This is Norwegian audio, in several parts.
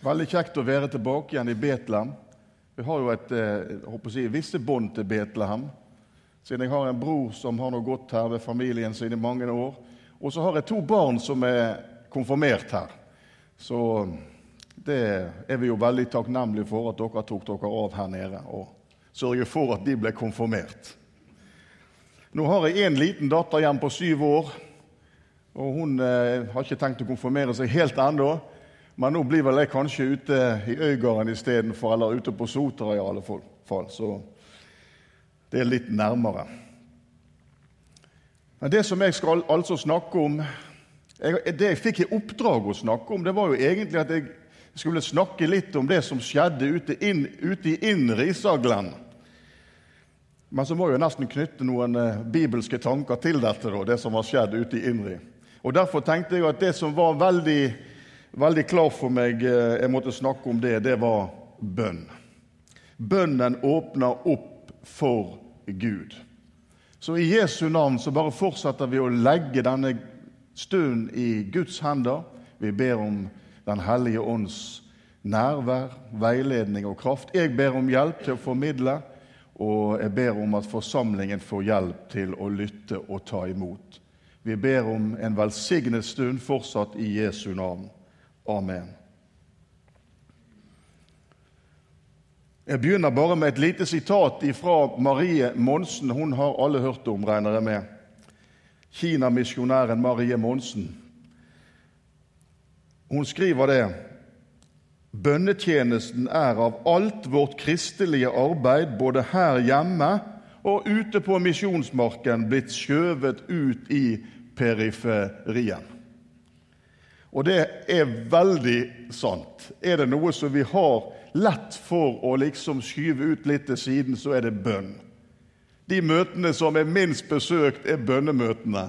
Veldig kjekt å være tilbake igjen i Betlehem. Vi har jo et eh, håper å si, visse bånd til Betlehem. Siden jeg har en bror som har noe godt her ved familien sin i mange år. Og så har jeg to barn som er konfirmert her. Så det er vi jo veldig takknemlige for at dere tok dere av her nede og sørger for at de ble konfirmert. Nå har jeg en liten datter igjen på syv år. og Hun eh, har ikke tenkt å konfirmere seg helt ennå. Men nå blir vel jeg kanskje ute i Øygarden istedenfor, eller ute på Sotra i alle fall. Så det er litt nærmere. Men det som jeg skal altså snakke om jeg, Det jeg fikk i oppdrag å snakke om, det var jo egentlig at jeg skulle snakke litt om det som skjedde ute, inn, ute i Indre Isaglen. Men så må jeg jo nesten knytte noen eh, bibelske tanker til dette, da, det som har skjedd ute i Indre. Og Derfor tenkte jeg at det som var veldig veldig klar for meg eh, jeg måtte snakke om det, det var bønn. Bønnen åpner opp for Gud. Så i Jesu navn så bare fortsetter vi å legge denne stunden i Guds hender. Vi ber om Den hellige ånds nærvær, veiledning og kraft. Jeg ber om hjelp til å formidle, og jeg ber om at forsamlingen får hjelp til å lytte og ta imot. Vi ber om en velsignet stund fortsatt i Jesu navn. Amen. Jeg begynner bare med et lite sitat fra Marie Monsen. Hun har alle hørt om, regner jeg med. Kinamisjonæren Marie Monsen. Hun skriver det Bønnetjenesten er av alt vårt kristelige arbeid, både her hjemme og ute på misjonsmarken, blitt skjøvet ut i periferien. Og det er veldig sant. Er det noe som vi har lett for å liksom skyve ut litt til siden, så er det bønn. De møtene som er minst besøkt, er bønnemøtene.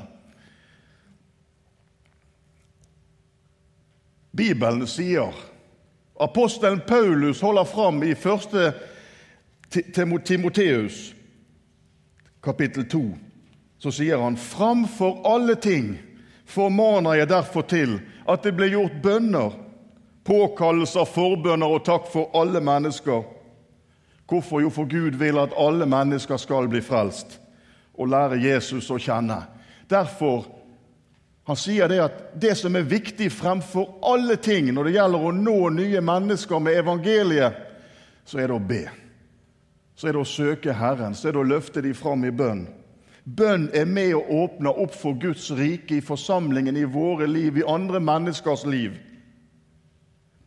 Bibelen sier Apostelen Paulus holder fram i 1. Timoteus, kapittel 2. Så sier han framfor alle ting formaner jeg derfor til at det blir gjort bønner, påkallelser, forbønner og takk for alle mennesker. Hvorfor? Jo, for Gud vil at alle mennesker skal bli frelst og lære Jesus å kjenne. Derfor han sier det at det som er viktig fremfor alle ting når det gjelder å nå nye mennesker med evangeliet, så er det å be. Så er det å søke Herren, så er det å løfte dem fram i bønn. Bønn er med å åpne opp for Guds rike i forsamlingen, i våre liv, i andre menneskers liv.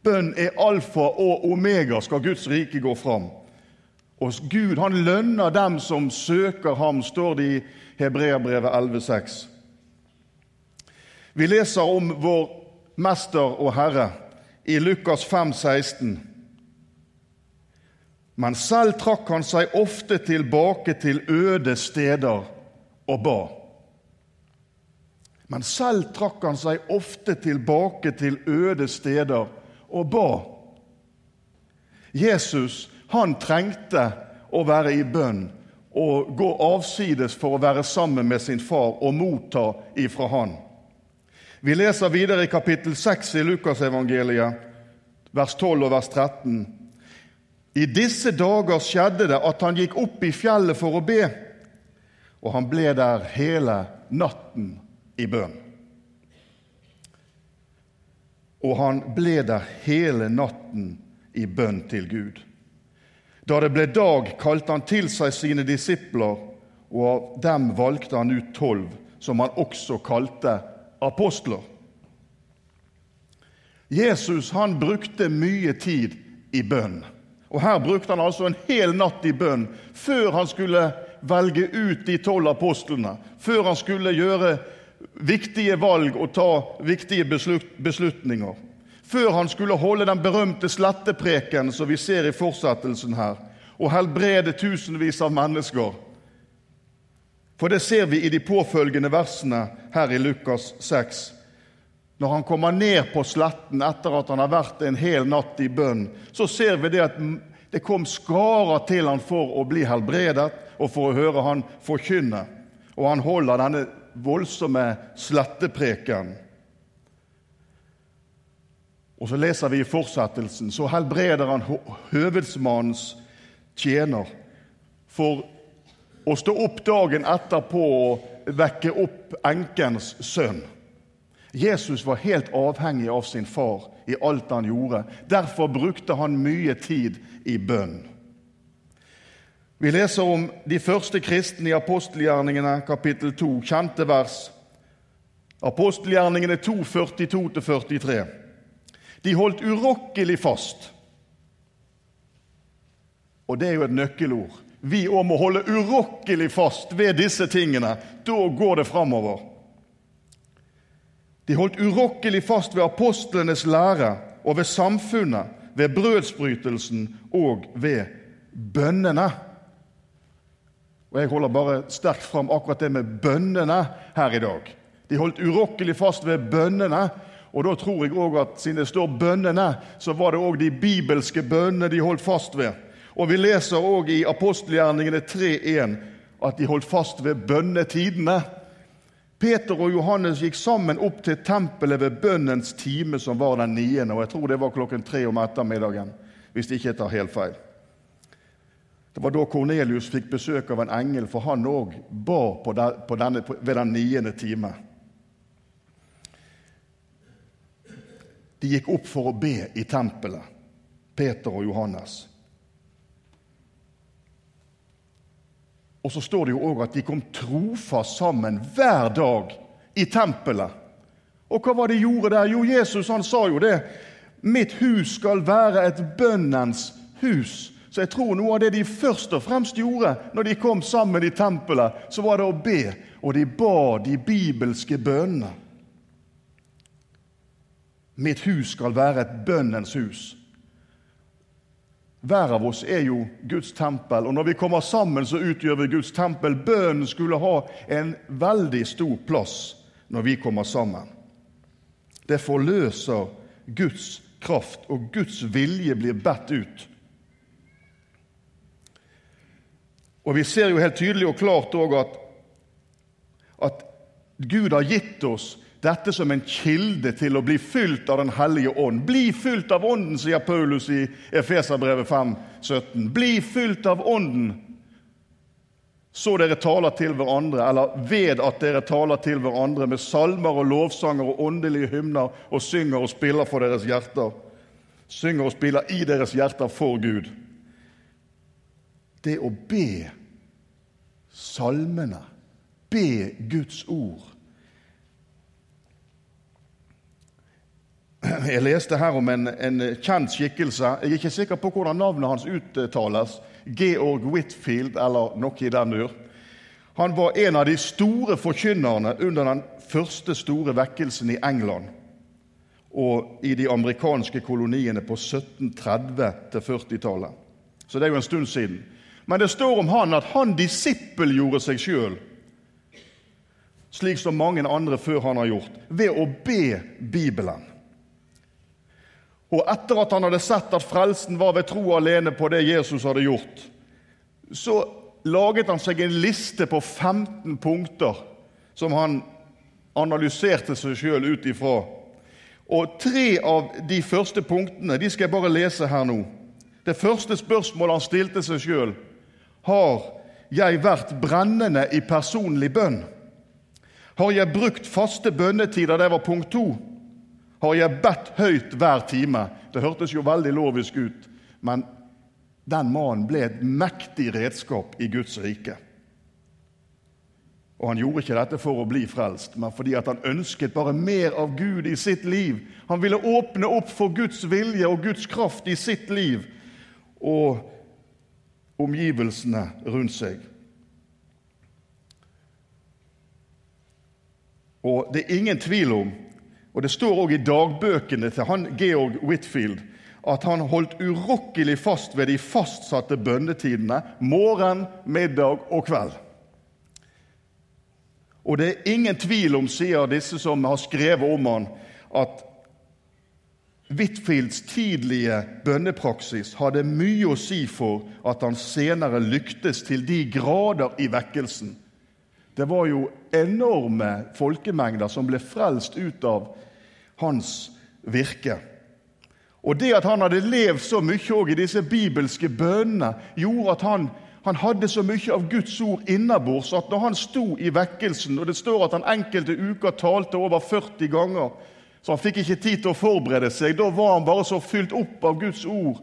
Bønn er alfa og omega, skal Guds rike gå fram. Og Gud han lønner dem som søker ham, står det i Hebreabrevet 11,6. Vi leser om vår Mester og Herre i Lukas 5, 16. Men selv trakk han seg ofte tilbake til øde steder og ba. Men selv trakk han seg ofte tilbake til øde steder og ba. Jesus han trengte å være i bønn og gå avsides for å være sammen med sin far og motta ifra han. Vi leser videre i kapittel 6 i Lukasevangeliet, vers 12 og vers 13. I disse dager skjedde det at han gikk opp i fjellet for å be og han ble der hele natten i bønn. Og han ble der hele natten i bønn til Gud. Da det ble dag, kalte han til seg sine disipler, og av dem valgte han ut tolv, som han også kalte apostler. Jesus han brukte mye tid i bønn. Og Her brukte han altså en hel natt i bønn før han skulle velge ut de tolv apostlene, før han skulle gjøre viktige valg og ta viktige beslutninger. Før han skulle holde den berømte slettepreken som vi ser i fortsettelsen her, og helbrede tusenvis av mennesker. For det ser vi i de påfølgende versene her i Lukas 6. Når han kommer ned på sletten etter at han har vært en hel natt i bønn, så ser vi det at det kom skarer til han for å bli helbredet og for å høre han forkynne. Og han holder denne voldsomme slettepreken. Og så leser vi i fortsettelsen så helbreder han høvedsmannens tjener for å stå opp dagen etterpå og vekke opp enkens sønn. Jesus var helt avhengig av sin far i alt han gjorde. Derfor brukte han mye tid i bønn. Vi leser om de første kristne i apostelgjerningene, kapittel 2, kjente vers. Apostelgjerningene 2, 42-43. De holdt urokkelig fast. Og det er jo et nøkkelord. Vi òg må holde urokkelig fast ved disse tingene. Da går det framover. De holdt urokkelig fast ved apostlenes lære og ved samfunnet, ved brødsbrytelsen og ved bønnene. Og Jeg holder bare sterkt fram akkurat det med bønnene her i dag. De holdt urokkelig fast ved bønnene. Og da tror jeg òg at siden det står 'bønnene', så var det òg de bibelske bønnene de holdt fast ved. Og vi leser òg i apostelgjerningene 3.1 at de holdt fast ved bønnetidene. Peter og Johannes gikk sammen opp til tempelet ved bønnens time, som var den niende. Og jeg tror det var klokken tre om ettermiddagen, hvis jeg ikke tar helt feil. Det var da Kornelius fikk besøk av en engel, for han òg ba på denne, ved den niende time. De gikk opp for å be i tempelet, Peter og Johannes. Og så står det jo òg at de kom trofast sammen hver dag i tempelet. Og hva var det de gjorde der? Jo, Jesus han sa jo det. Mitt hus skal være et bønnens hus. Så jeg tror noe av det de først og fremst gjorde når de kom sammen i tempelet, så var det å be, og de ba de bibelske bønnene. Mitt hus skal være et bønnens hus. Hver av oss er jo Guds tempel, og når vi kommer sammen, så utgjør vi Guds tempel. Bønnen skulle ha en veldig stor plass når vi kommer sammen. Det forløser Guds kraft, og Guds vilje blir bedt ut. Og Vi ser jo helt tydelig og klart at, at Gud har gitt oss dette som en kilde til å bli fylt av Den hellige ånd. Bli fylt av Ånden, sier Paulus i Efeserbrevet 5, 17. Bli fylt av Ånden, så dere taler til hverandre, eller ved at dere taler til hverandre med salmer og lovsanger og åndelige hymner og synger og spiller for deres hjerter. Synger og spiller i deres hjerter for Gud. Det å be salmene, be Guds ord Jeg leste her om en, en, kjent skikkelse. Jeg er ikke sikker på hvordan navnet hans uttales. Georg Whitfield, eller noe i den dur. Han var en av de store forkynnerne under den første store vekkelsen i England og i de amerikanske koloniene på 1730- 40-tallet. Så det er jo en stund siden. Men det står om han at han disippelgjorde seg sjøl, slik som mange andre før han har gjort, ved å be Bibelen. Og etter at han hadde sett at frelsen var ved tro alene på det Jesus hadde gjort, så laget han seg en liste på 15 punkter som han analyserte seg sjøl ut ifra. Og tre av de første punktene de skal jeg bare lese her nå. Det første spørsmålet han stilte seg sjøl, har jeg vært brennende i personlig bønn? Har jeg brukt faste bønnetider? Det var punkt to har jeg bedt høyt hver time. Det hørtes jo veldig lovisk ut, men den mannen ble et mektig redskap i Guds rike. Og Han gjorde ikke dette for å bli frelst, men fordi han ønsket bare mer av Gud i sitt liv. Han ville åpne opp for Guds vilje og Guds kraft i sitt liv og omgivelsene rundt seg. Og det er ingen tvil om og Det står òg i dagbøkene til han Georg Whitfield at han holdt urokkelig fast ved de fastsatte bønnetidene morgen, middag og kveld. Og det er ingen tvil om, sier disse som har skrevet om han, at Whitfields tidlige bønnepraksis hadde mye å si for at han senere lyktes til de grader i vekkelsen. Det var jo enorme folkemengder som ble frelst ut av hans virke. Og det at han hadde levd så mye i disse bibelske bønnene, gjorde at han, han hadde så mye av Guds ord innabords at når han sto i vekkelsen, og det står at han enkelte uker talte over 40 ganger, så han fikk ikke tid til å forberede seg, da var han bare så fylt opp av Guds ord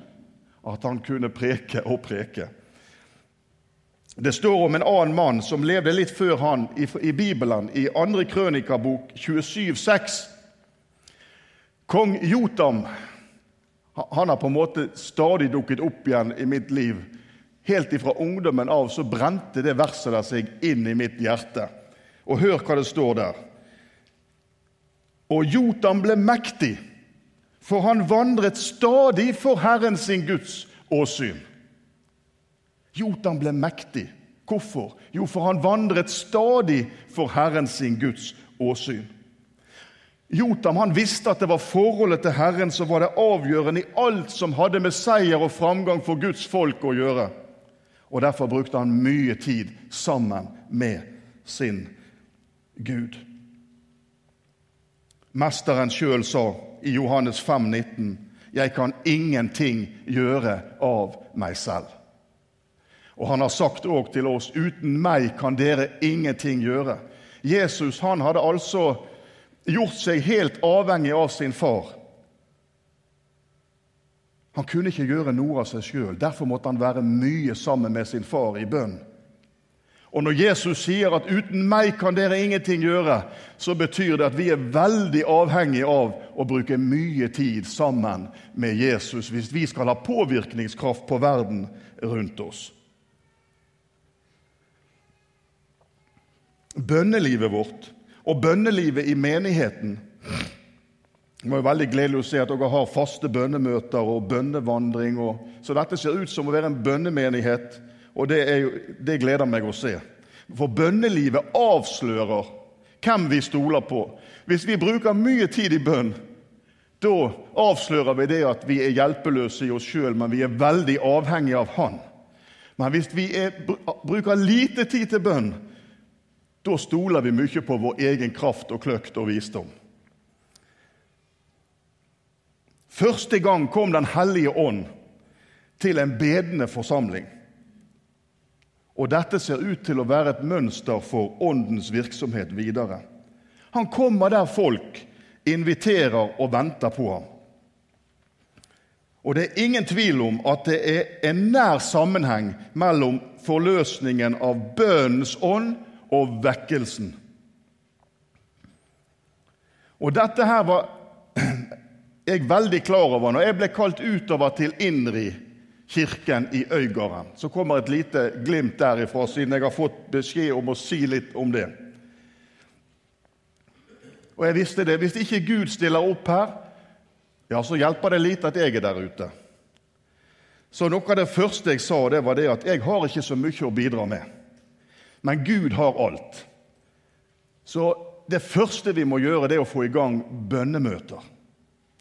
at han kunne preke og preke. Det står om en annen mann som levde litt før han i, Bibelen, i 2. krønikabok 27,6. Kong Jotam han har på en måte stadig dukket opp igjen i mitt liv. Helt ifra ungdommen av så brente det verset der seg inn i mitt hjerte. Og hør hva det står der. Og Jotam ble mektig, for han vandret stadig for Herren sin Guds åsyn. Jotam ble mektig. Hvorfor? Jo, for han vandret stadig for Herren sin Guds åsyn. Jotam han visste at det var forholdet til Herren som var det avgjørende i alt som hadde med seier og framgang for Guds folk å gjøre. Og Derfor brukte han mye tid sammen med sin Gud. Mesteren sjøl sa i Johannes 5, 19, 'Jeg kan ingenting gjøre av meg selv'. Og Han har sagt òg til oss, 'Uten meg kan dere ingenting gjøre'. Jesus han hadde altså gjort seg helt avhengig av sin far. Han kunne ikke gjøre noe av seg sjøl. Derfor måtte han være mye sammen med sin far i bønn. Og Når Jesus sier at 'uten meg kan dere ingenting gjøre', så betyr det at vi er veldig avhengig av å bruke mye tid sammen med Jesus hvis vi skal ha påvirkningskraft på verden rundt oss. Bønnelivet vårt og bønnelivet i menigheten. Det var jo veldig gledelig å se at dere har faste bønnemøter og bønnevandring. Og, så dette ser ut som å være en bønnemenighet, og det, jo, det gleder meg å se. For bønnelivet avslører hvem vi stoler på. Hvis vi bruker mye tid i bønn, da avslører vi det at vi er hjelpeløse i oss sjøl, men vi er veldig avhengige av Han. Men hvis vi er, bruker lite tid til bønn, da stoler vi mye på vår egen kraft og kløkt og visdom. Første gang kom Den hellige ånd til en bedende forsamling. Og dette ser ut til å være et mønster for åndens virksomhet videre. Han kommer der folk inviterer og venter på ham. Og det er ingen tvil om at det er en nær sammenheng mellom forløsningen av bønnens ånd og vekkelsen. Og dette her var jeg veldig klar over når jeg ble kalt utover til inri kirken i Øygarden. Så kommer et lite glimt derifra, siden jeg har fått beskjed om å si litt om det. Og jeg visste det. Hvis ikke Gud stiller opp her, ja, så hjelper det lite at jeg er der ute. Så noe av det første jeg sa, det var det at jeg har ikke så mye å bidra med. Men Gud har alt. Så det første vi må gjøre, det er å få i gang bønnemøter.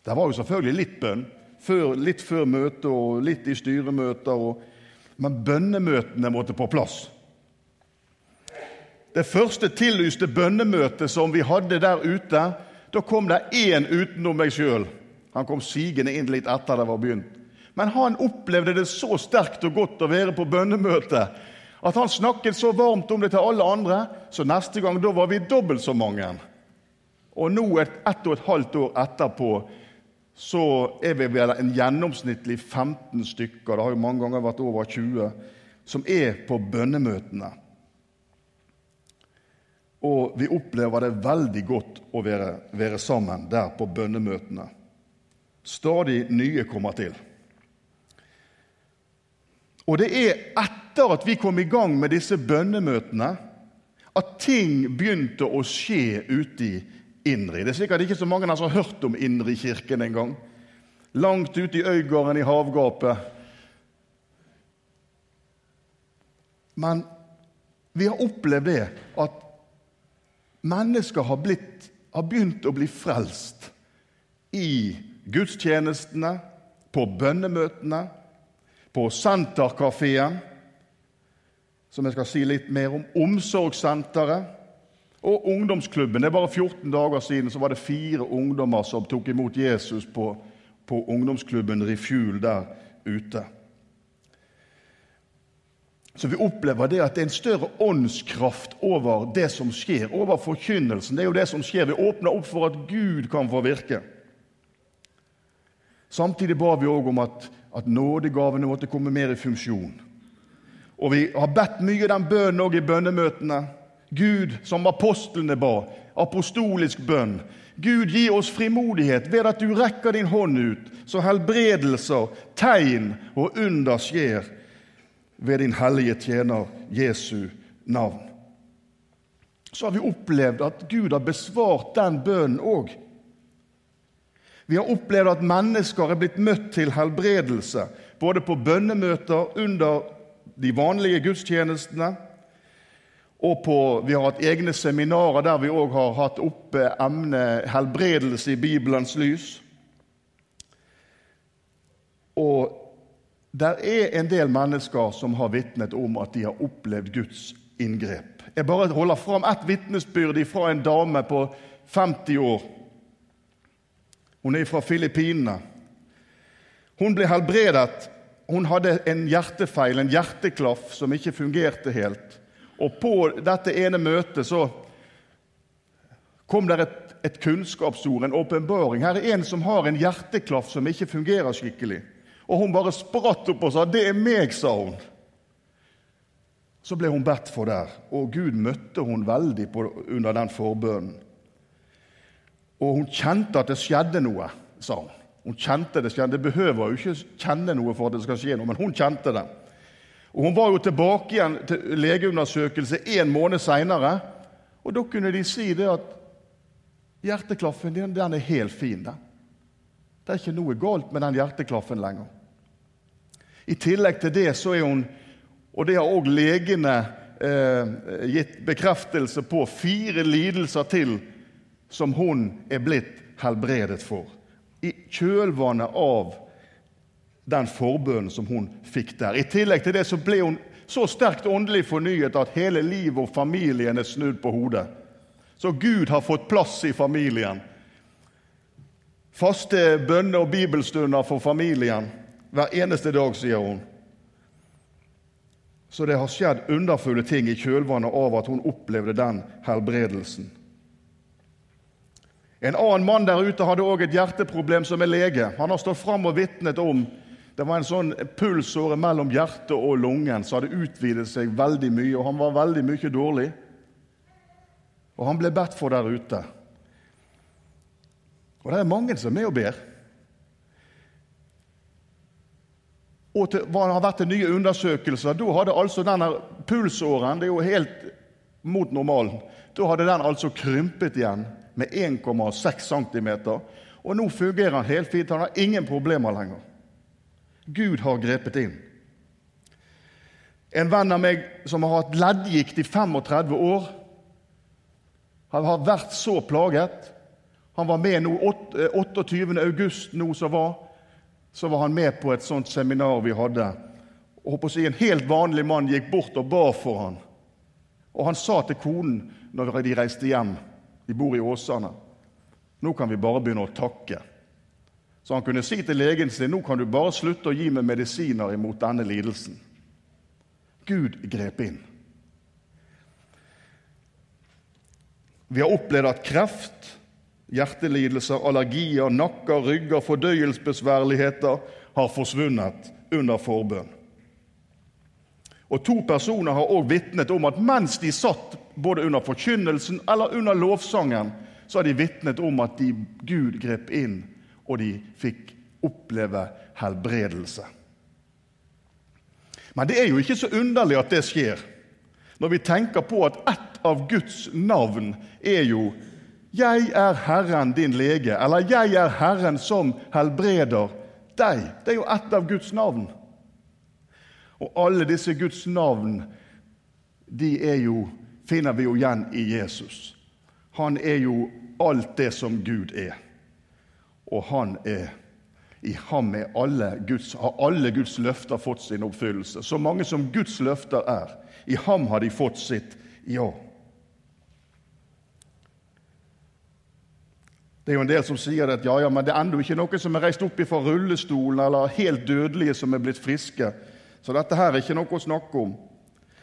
Det var jo selvfølgelig litt bønn, før, litt før møtet og litt i styremøter. Og, men bønnemøtene måtte på plass. Det første tillyste bønnemøtet som vi hadde der ute, da kom det én utenom meg sjøl. Han kom sigende inn litt etter det var begynt. Men han opplevde det så sterkt og godt å være på bønnemøtet at han snakket så varmt om det til alle andre, så neste gang da var vi dobbelt så mange. Og nå, et, og et halvt år etterpå, så er vi vel en gjennomsnittlig 15 stykker, det har jo mange ganger vært over 20, som er på bønnemøtene. Og vi opplever det veldig godt å være, være sammen der på bønnemøtene. Stadig nye kommer til. Og det er etter at vi kom i gang med disse bønnemøtene, at ting begynte å skje ute i Indri. Det er sikkert ikke så mange som har hørt om Indri-kirken engang. Langt ute i Øygarden i havgapet. Men vi har opplevd det at mennesker har, blitt, har begynt å bli frelst i gudstjenestene, på bønnemøtene, på Senterkafeen, som jeg skal si litt mer om, Omsorgssenteret og ungdomsklubben. Det er bare 14 dager siden så var det fire ungdommer som tok imot Jesus på, på ungdomsklubben Refuel der ute. Så vi opplever det at det er en større åndskraft over det som skjer, over forkynnelsen. Det er jo det som skjer. Vi åpner opp for at Gud kan få virke. Samtidig ba vi òg om at, at nådegavene måtte komme mer i funksjon. Og vi har bedt mye den bønnen òg i bønnemøtene. Gud, som apostlene ba, apostolisk bønn. Gud, gi oss frimodighet ved at du rekker din hånd ut, så helbredelser, tegn og under skjer ved din hellige tjener Jesu navn. Så har vi opplevd at Gud har besvart den bønnen òg. Vi har opplevd at mennesker er blitt møtt til helbredelse, både på bønnemøter, under de vanlige gudstjenestene, og på, vi har hatt egne seminarer der vi òg har hatt oppe emnet 'helbredelse i Bibelens lys'. Og det er en del mennesker som har vitnet om at de har opplevd Guds inngrep. Jeg bare holder fram ett vitnesbyrd fra en dame på 50 år. Hun er fra Filippinene. Hun ble helbredet. Hun hadde en hjertefeil, en hjerteklaff, som ikke fungerte helt. Og på dette ene møtet så kom det et, et kunnskapsord, en åpenbaring. Her er en som har en hjerteklaff som ikke fungerer skikkelig. Og hun bare spratt opp og sa 'Det er meg', sa hun. Så ble hun bedt for der, og Gud møtte hun veldig på, under den forbønnen. Og hun kjente at det skjedde noe, sa hun. Hun kjente Det skjedde. Det behøver jo ikke kjenne noe for at det skal skje noe, men hun kjente det. Og Hun var jo tilbake igjen til legeundersøkelse en måned seinere. Og da kunne de si det at hjerteklaffen din den er helt fin. Den. Det er ikke noe galt med den hjerteklaffen lenger. I tillegg til det så er hun, og det har òg legene eh, gitt bekreftelse på, fire lidelser til som hun er blitt helbredet for. I kjølvannet av den forbønnen som hun fikk der. I tillegg til det så ble hun så sterkt åndelig fornyet at hele livet og familien er snudd på hodet. Så Gud har fått plass i familien. Faste bønne- og bibelstunder for familien hver eneste dag, sier hun. Så det har skjedd underfulle ting i kjølvannet av at hun opplevde den helbredelsen. En annen mann der ute hadde òg et hjerteproblem som er lege. Han har stått fram og vitnet om det var en sånn pulsåre mellom hjertet og lungen som hadde utvidet seg veldig mye, og han var veldig mye dårlig. Og han ble bedt for der ute. Og det er mange som er med og ber. Og til, hva har vært nye undersøkelser, da hadde altså denne pulsåren Det er jo helt mot normalen. Da hadde den altså krympet igjen med 1,6 cm. Og nå fungerer han helt fint. Han har ingen problemer lenger. Gud har grepet inn. En venn av meg som har hatt leddgikt i 35 år, han har vært så plaget. Han var med nå 28. Eh, august nå som var, så var han med på et sånt seminar vi hadde. Og å si, En helt vanlig mann gikk bort og ba for han. Og han sa til konen når de reiste hjem De bor i Åsane. Nå kan vi bare begynne å takke. Så han kunne si til legen sin nå kan du bare slutte å gi meg medisiner imot denne lidelsen. Gud grep inn. Vi har opplevd at kreft, hjertelidelser, allergier, nakker, rygger, fordøyelsesbesværligheter har forsvunnet under forbønn. Og To personer har også vitnet om at mens de satt både under forkynnelsen eller under lovsangen, så har de vitnet om at de, Gud grep inn og de fikk oppleve helbredelse. Men det er jo ikke så underlig at det skjer, når vi tenker på at ett av Guds navn er jo 'Jeg er Herren din lege', eller 'Jeg er Herren som helbreder deg'. Det er jo ett av Guds navn. Og alle disse Guds navn de er jo, finner vi jo igjen i Jesus. Han er jo alt det som Gud er og han er i ham er alle Guds, har alle Guds løfter fått sin oppfyllelse. Så mange som Guds løfter er, i ham har de fått sitt ja. Det er jo en del som sier at ja, ja, men det er ennå ikke noen som er reist opp fra rullestolen, eller helt dødelige som er blitt friske. Så dette her er ikke noe å snakke om.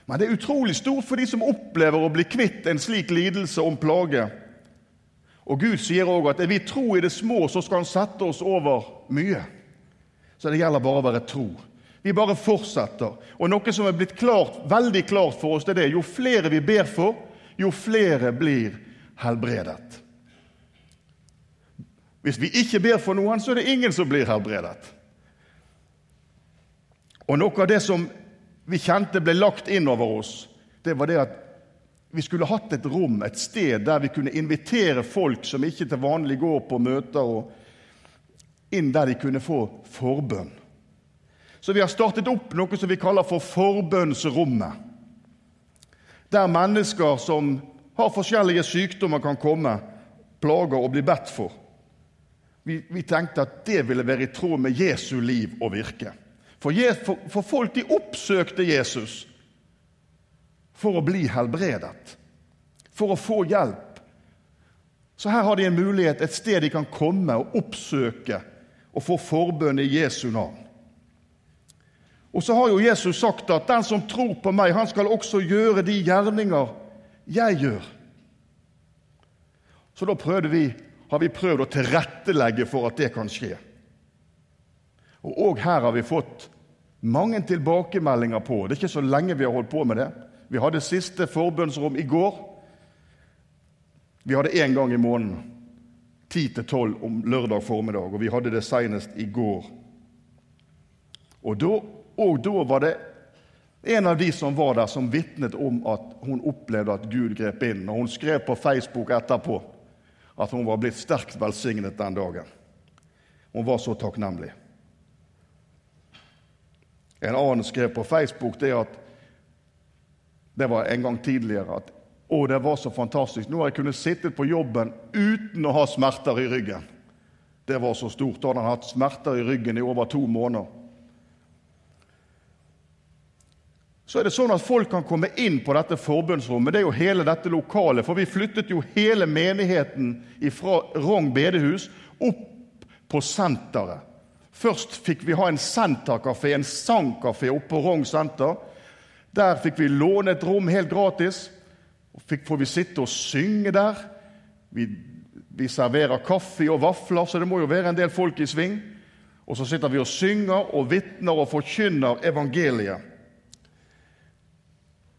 Men det er utrolig stort for de som opplever å bli kvitt en slik lidelse om plage. Og Gud sier òg at er vi tro i det små, så skal Han sette oss over mye. Så det gjelder bare å være tro. Vi bare fortsetter. Og noe som er blitt klart, veldig klart for oss, det er det jo flere vi ber for, jo flere blir helbredet. Hvis vi ikke ber for noen, så er det ingen som blir helbredet. Og Noe av det som vi kjente ble lagt inn over oss, det var det at vi skulle hatt et rom, et sted, der vi kunne invitere folk som ikke til vanlig går på møter, og inn der de kunne få forbønn. Så vi har startet opp noe som vi kaller for forbønnsrommet. Der mennesker som har forskjellige sykdommer, kan komme, plager og bli bedt for. Vi, vi, tenkte at det ville være i tråd med Jesu liv og virke. For, folk de oppsøkte Jesus for å bli helbredet, for å få hjelp. Så her har de en mulighet, et sted de kan komme og oppsøke og få forbønn i Jesu navn. Og så har jo Jesus sagt at den som tror på meg, han skal også gjøre de gjerninger jeg gjør. Så da vi har vi prøvd å tilrettelegge for at det kan skje. Og òg her har vi fått mange tilbakemeldinger på. Det er ikke så lenge vi har holdt på med det. Vi hadde siste forbønnsrom i går. Vi hadde én gang i måneden. Ti til tolv om lørdag formiddag, og vi hadde det senest i går. Og da, og da var det en av de som var der, som vitnet om at hun opplevde at Gud grep inn. Og hun skrev på Facebook etterpå at hun var blitt sterkt velsignet den dagen. Hun var så takknemlig. En annen skrev på Facebook det at det var en gang tidligere at å, det var så fantastisk. Nå har jeg kunnet sitte på jobben uten å ha smerter i ryggen. Det var så stort. Da hadde han hatt smerter i ryggen i over to måneder. så er det sånn at folk kan komme inn på dette forbundsrommet. Det er jo hele dette lokalet, for vi flyttet jo hele menigheten fra Rogn bedehus opp på senteret. Først fikk vi ha en senterkafé, en sangkafé oppe på Rong senter. Der fikk vi låne et rom helt gratis. Fikk, får vi sitte og synge der. Vi, vi serverer kaffe og vafler, så det må jo være en del folk i sving. Og så sitter vi og synger og vitner og forkynner evangeliet.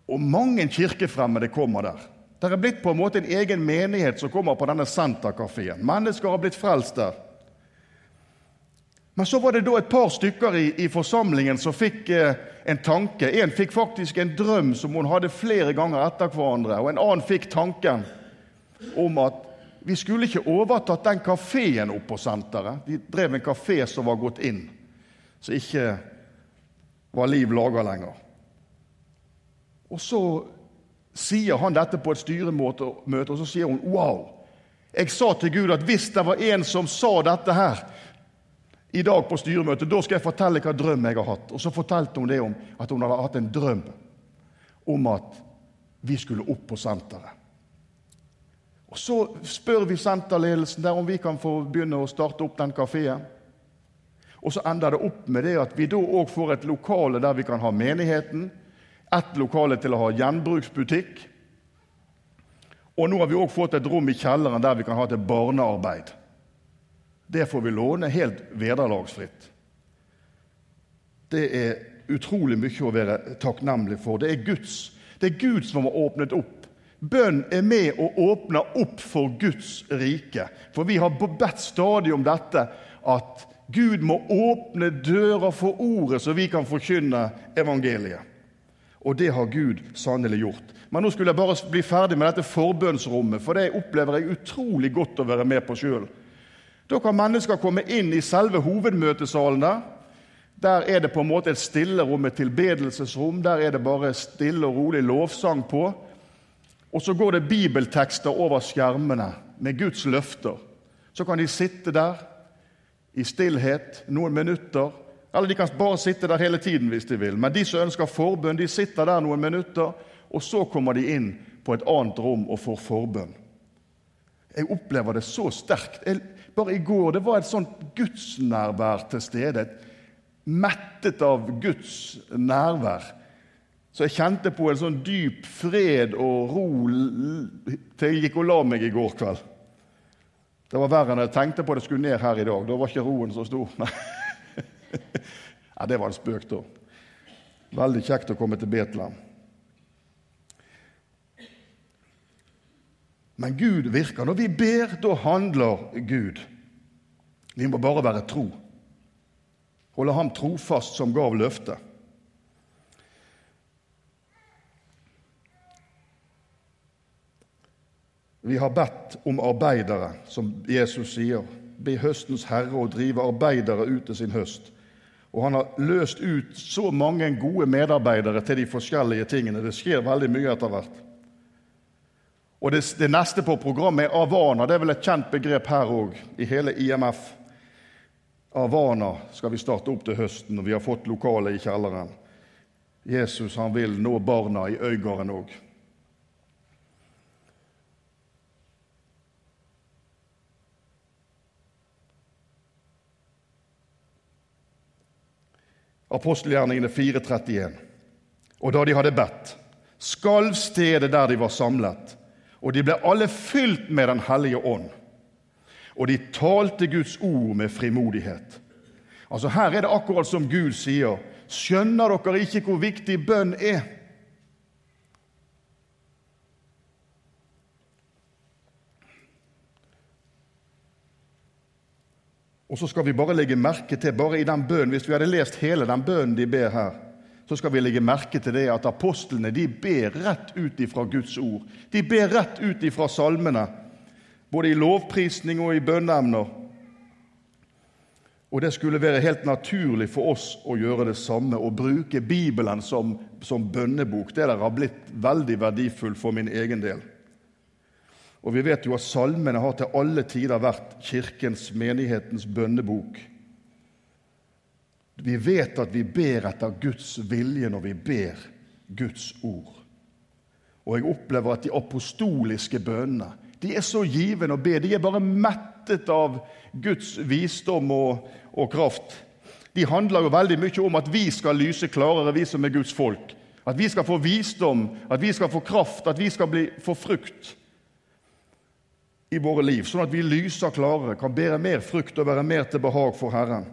Og mange kirkefremmede kommer der. Det er blitt på en måte en egen menighet som kommer på denne senterkafeen. Mennesker har blitt frelst der. Men så var det da et par stykker i, i forsamlingen som fikk eh, en tanke. En fikk faktisk en drøm som hun hadde flere ganger etter hverandre. Og en annen fikk tanken om at vi skulle ikke overtatt den kafeen oppe på senteret. De drev en kafé som var gått inn, som ikke var liv laga lenger. Og så sier han dette på et styremøte, og så sier hun wow. Jeg sa til Gud at hvis det var en som sa dette her i dag på styremøtet, da skal jeg fortelle hva drøm jeg har hatt. Og så fortalte hun det om at hun hadde hatt en drøm om at vi skulle opp på senteret. Og Så spør vi senterledelsen der om vi kan få begynne å starte opp den kafeen. Og så ender det opp med det at vi da òg får et lokale der vi kan ha menigheten, ett lokale til å ha gjenbruksbutikk. Og nå har vi òg fått et rom i kjelleren der vi kan ha til barnearbeid. Det får vi låne helt vederlagsfritt. Det er utrolig mye å være takknemlig for. Det er Guds. Det er Gud som har åpnet opp. Bønn er med å åpne opp for Guds rike. For vi har bedt stadig om dette, at Gud må åpne dører for ordet, så vi kan forkynne evangeliet. Og det har Gud sannelig gjort. Men nå skulle jeg bare bli ferdig med dette forbønnsrommet, for det opplever jeg utrolig godt å være med på sjøl. Da kan mennesker komme inn i selve hovedmøtesalen der. Der er det på en måte et stillerom, et tilbedelsesrom. Der er det bare stille og rolig lovsang på. Og så går det bibeltekster over skjermene med Guds løfter. Så kan de sitte der i stillhet noen minutter eller de kan bare sitte der hele tiden hvis de vil. Men de som ønsker forbønn, de sitter der noen minutter, og så kommer de inn på et annet rom og får forbønn. Jeg opplever det så sterkt. Jeg, bare i går det var et sånt gudsnærvær til stede. Mettet av Guds nærvær. Så jeg kjente på en sånn dyp fred og ro til jeg gikk og la meg i går kveld. Det var verre enn jeg tenkte på det skulle ned her i dag. Da var ikke roen så stor. ja, det var en spøk, da. Veldig kjekt å komme til Betlehem. Men Gud virker. Når vi ber, da handler Gud. Vi må bare være tro. Holde ham trofast som gav løftet. Vi har bedt om arbeidere, som Jesus sier. Be høstens herre å drive arbeidere ut til sin høst. Og han har løst ut så mange gode medarbeidere til de forskjellige tingene. Det skjer veldig mye etter hvert. Og det, det neste på programmet er Avana. Det er vel et kjent begrep her òg, i hele IMF. Avana skal vi starte opp til høsten, og vi har fått lokale i kjelleren. Jesus han vil nå barna i Øygarden òg. Apostelgjerningene 4.31. Og da de hadde bedt, skalv stedet der de var samlet, og de ble alle fylt med Den hellige ånd. Og de talte Guds ord med frimodighet. Altså Her er det akkurat som Gud sier. Skjønner dere ikke hvor viktig bønn er? Og så skal vi bare legge merke til, bare i den bønnen, Hvis vi hadde lest hele den bønnen de ber her, så skal vi legge merke til det at apostlene de ber rett ut ifra Guds ord. De ber rett ut ifra salmene, både i lovprisning og i bønneemner. Og det skulle være helt naturlig for oss å gjøre det samme, å bruke Bibelen som, som bønnebok. Det der har blitt veldig verdifullt for min egen del. Og vi vet jo at salmene har til alle tider vært kirkens, menighetens bønnebok. Vi vet at vi ber etter Guds vilje når vi ber Guds ord. Og jeg opplever at de apostoliske bønnene de er så givende å be. De er bare mettet av Guds visdom og, og kraft. De handler jo veldig mye om at vi skal lyse klarere, vi som er Guds folk. At vi skal få visdom, at vi skal få kraft, at vi skal bli, få frukt i våre liv, sånn at vi lyser klarere, kan bære mer frukt og være mer til behag for Herren.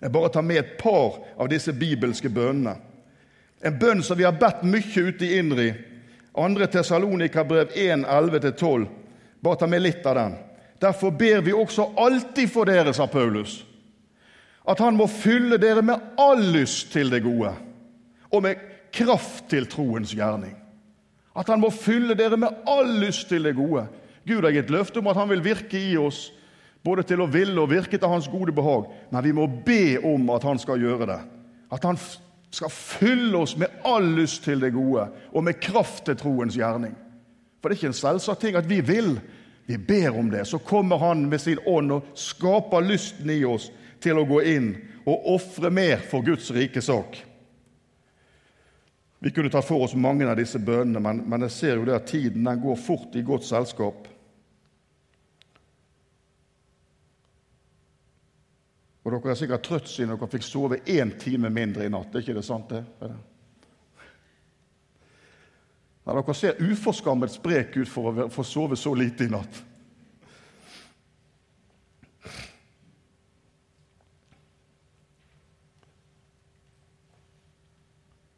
Jeg bare tar med et par av disse bibelske bønnene. En bønn som vi har bedt mye ute i Indri. 2. Tessalonika-brev 1, 11-12. Bare ta med litt av den. Derfor ber vi også alltid for dere, sa Paulus, at han må fylle dere med all lyst til det gode og med kraft til troens gjerning. At han må fylle dere med all lyst til det gode Gud har gitt løfte om at han vil virke i oss, både til å ville og virke til hans gode behag. Men vi må be om at han skal gjøre det. At han skal fylle oss med all lyst til det gode og med kraft til troens gjerning. For det er ikke en selvsagt ting at vi vil. Vi ber om det. Så kommer Han med sin ånd og skaper lysten i oss til å gå inn og ofre mer for Guds rike sak. Vi kunne tatt for oss mange av disse bønnene, men, men jeg ser jo det at tiden den går fort i godt selskap. Og Dere er sikkert trøtt siden dere fikk sove én time mindre i natt. Er ikke det sant? det? Ja, dere ser uforskammet sprek ut for å få sove så lite i natt.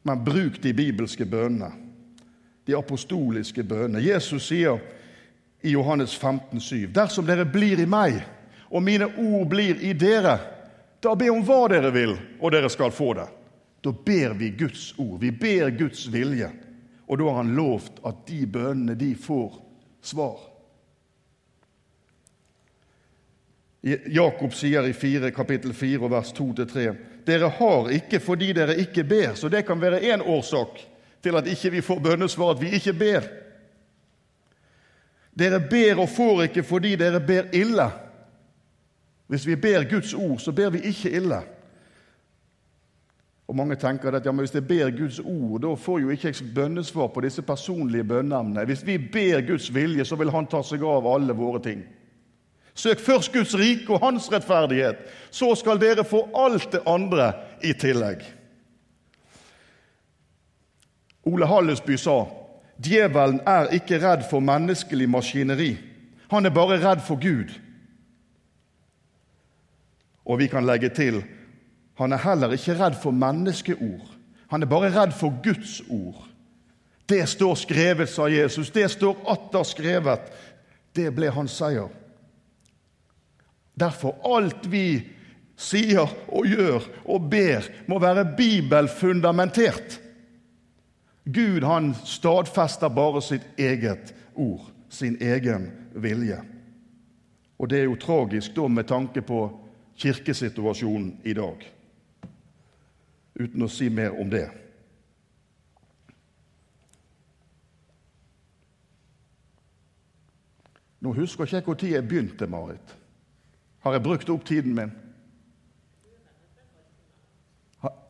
Men bruk de bibelske bønnene, de apostoliske bønnene. Jesus sier i Johannes 15, 7, Dersom dere blir i meg, og mine ord blir i dere, da be om hva dere vil, og dere skal få det. Da ber vi Guds ord. Vi ber Guds vilje. Og da har han lovt at de bønnene, de får svar. Jakob sier i 4, kapittel 4, vers 2-3.: Dere har ikke fordi dere ikke ber. Så det kan være én årsak til at ikke vi får bønnesvar, at vi ikke ber. Dere ber og får ikke fordi dere ber ille. Hvis vi ber Guds ord, så ber vi ikke ille. Og Mange tenker at ja, hvis jeg ber Guds ord, da får jo ikke jeg bønnesvar på disse personlige bønneemnene. Hvis vi ber Guds vilje, så vil Han ta seg av alle våre ting. Søk først Guds rike og Hans rettferdighet, så skal dere få alt det andre i tillegg. Ole Hallesby sa djevelen er ikke redd for menneskelig maskineri. Han er bare redd for Gud. Og vi kan legge til han er heller ikke redd for menneskeord. Han er bare redd for Guds ord. Det står skrevet, sa Jesus. Det står atter skrevet. Det ble hans seier. Derfor alt vi sier og gjør og ber, må være bibelfundamentert. Gud han stadfester bare sitt eget ord, sin egen vilje. Og det er jo tragisk da med tanke på kirkesituasjonen i dag uten å si mer om det. Nå husker ikke jeg når jeg begynte, Marit. Har jeg brukt opp tiden min?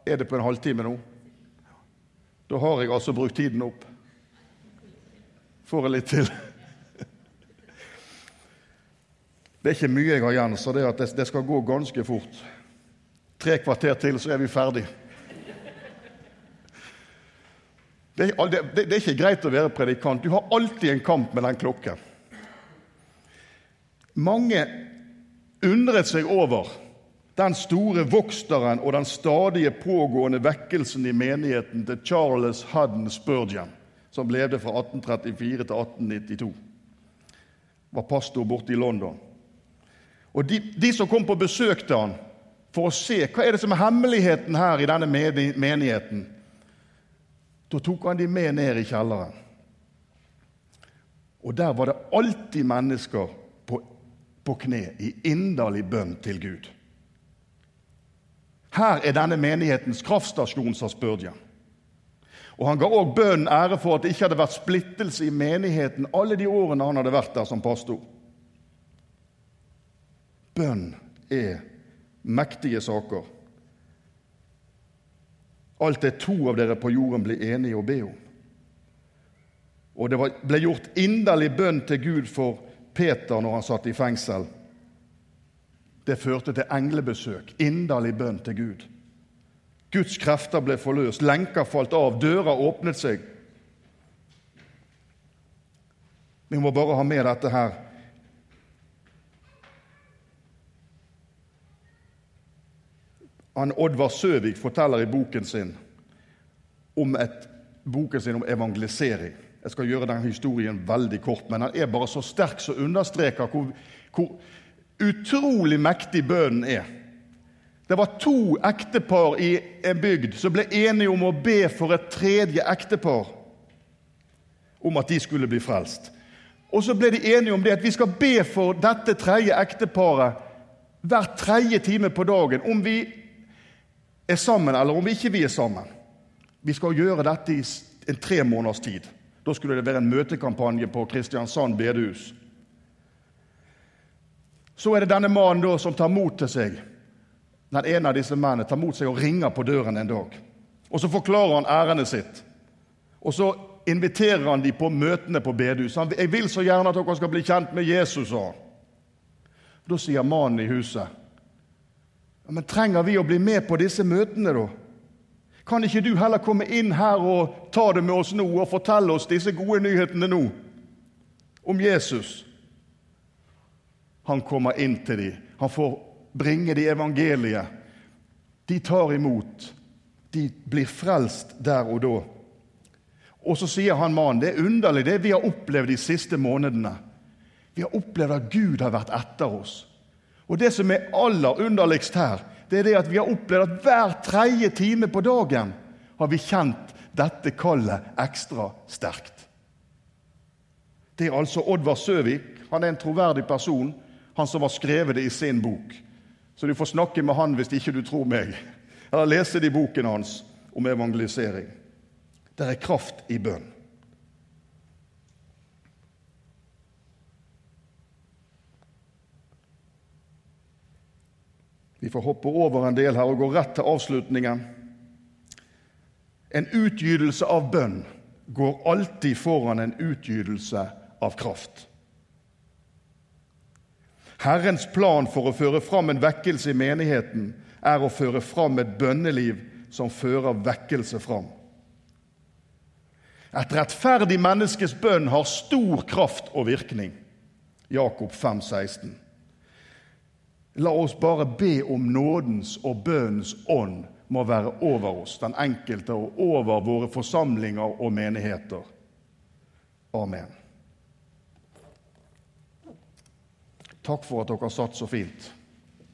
Er det på en halvtime nå? Da har jeg altså brukt tiden opp. Får jeg litt til? Det er ikke mye jeg har igjen, så det, skal gå ganske fort. Tre kvarter til, så er vi ferdig. Det det, det er, ikke greit å være predikant. Du har alltid en kamp med den klokken. Mange undret seg over den store voksteren og den stadige pågående vekkelsen i menigheten til Charles Hudden Spurgeon, som levde fra 1834 til 1892. Var pastor borte i London. Og de, de som kom på besøk til han for å se hva er det som er hemmeligheten her i denne menigheten, da tok han de med ned i kjelleren. Og der var det alltid mennesker på, på kne i inderlig bønn til Gud. Her er denne menighetens kraftstasjon, sa Spurgeon. Og Han ga òg bønnen ære for at det ikke hadde vært splittelse i menigheten alle de årene han hadde vært der som pastor. Bønn er mektige saker. Alt det to av dere på jorden blir enige å be om. Og det ble gjort inderlig bønn til Gud for Peter når han satt i fengsel. Det førte til englebesøk, inderlig bønn til Gud. Guds krefter ble forløst, lenker falt av, døra åpnet seg. Vi må bare ha med dette her Han Oddvar Søvik forteller i boken sin om, et, boken sin om evangelisering. Jeg skal gjøre den historien veldig kort, men den er bare så sterk som understreker hvor, hvor utrolig mektig bønnen er. Det var to ektepar i en bygd som ble enige om å be for et tredje ektepar om at de skulle bli frelst. Og så ble de enige om det at vi skal be for dette tredje ekteparet hver tredje time på dagen. Om vi er sammen, eller om vi ikke vi er sammen. Vi skal gjøre dette i en tre måneders tid. Da skulle det være en møtekampanje på Kristiansand bedehus. Så er det denne mannen da som tar mot til seg. Den ene av disse mennene tar mot seg og ringer på døren en dag. Og Så forklarer han ærendet sitt. Og så inviterer han dem på møtene på bedehuset. 'Jeg vil så gjerne at dere skal bli kjent med Jesus', sa han. Da sier mannen i huset ja, men trenger vi å bli med på disse møtene, da? Kan ikke du heller komme inn her og ta det med oss nå og fortelle oss disse gode nyhetene nå om Jesus? Han kommer inn til dem. Han får bringe dem evangeliet. De tar imot. De blir frelst der og da. Og så sier han mannen det er underlig det vi har opplevd de siste månedene. Vi har opplevd at Gud har vært etter oss. Og Det som er aller underligst her, det er det at vi har opplevd at hver tredje time på dagen har vi kjent dette kallet ekstra sterkt. Det er altså Oddvar Søvik. Han er en troverdig person, han som har skrevet det i sin bok. Så du får snakke med han hvis ikke du tror meg. Eller lese det i boken hans om evangelisering. Det er kraft i bønn. Vi får hoppe over en del her og gå rett til avslutningen. En utgytelse av bønn går alltid foran en utgytelse av kraft. Herrens plan for å føre fram en vekkelse i menigheten er å føre fram et bønneliv som fører vekkelse fram. Et rettferdig menneskes bønn har stor kraft og virkning. Jakob 5, 16. La oss bare be om nådens og bønnens ånd må være over oss, den enkelte, og over våre forsamlinger og menigheter. Amen. Takk for at dere satt så fint.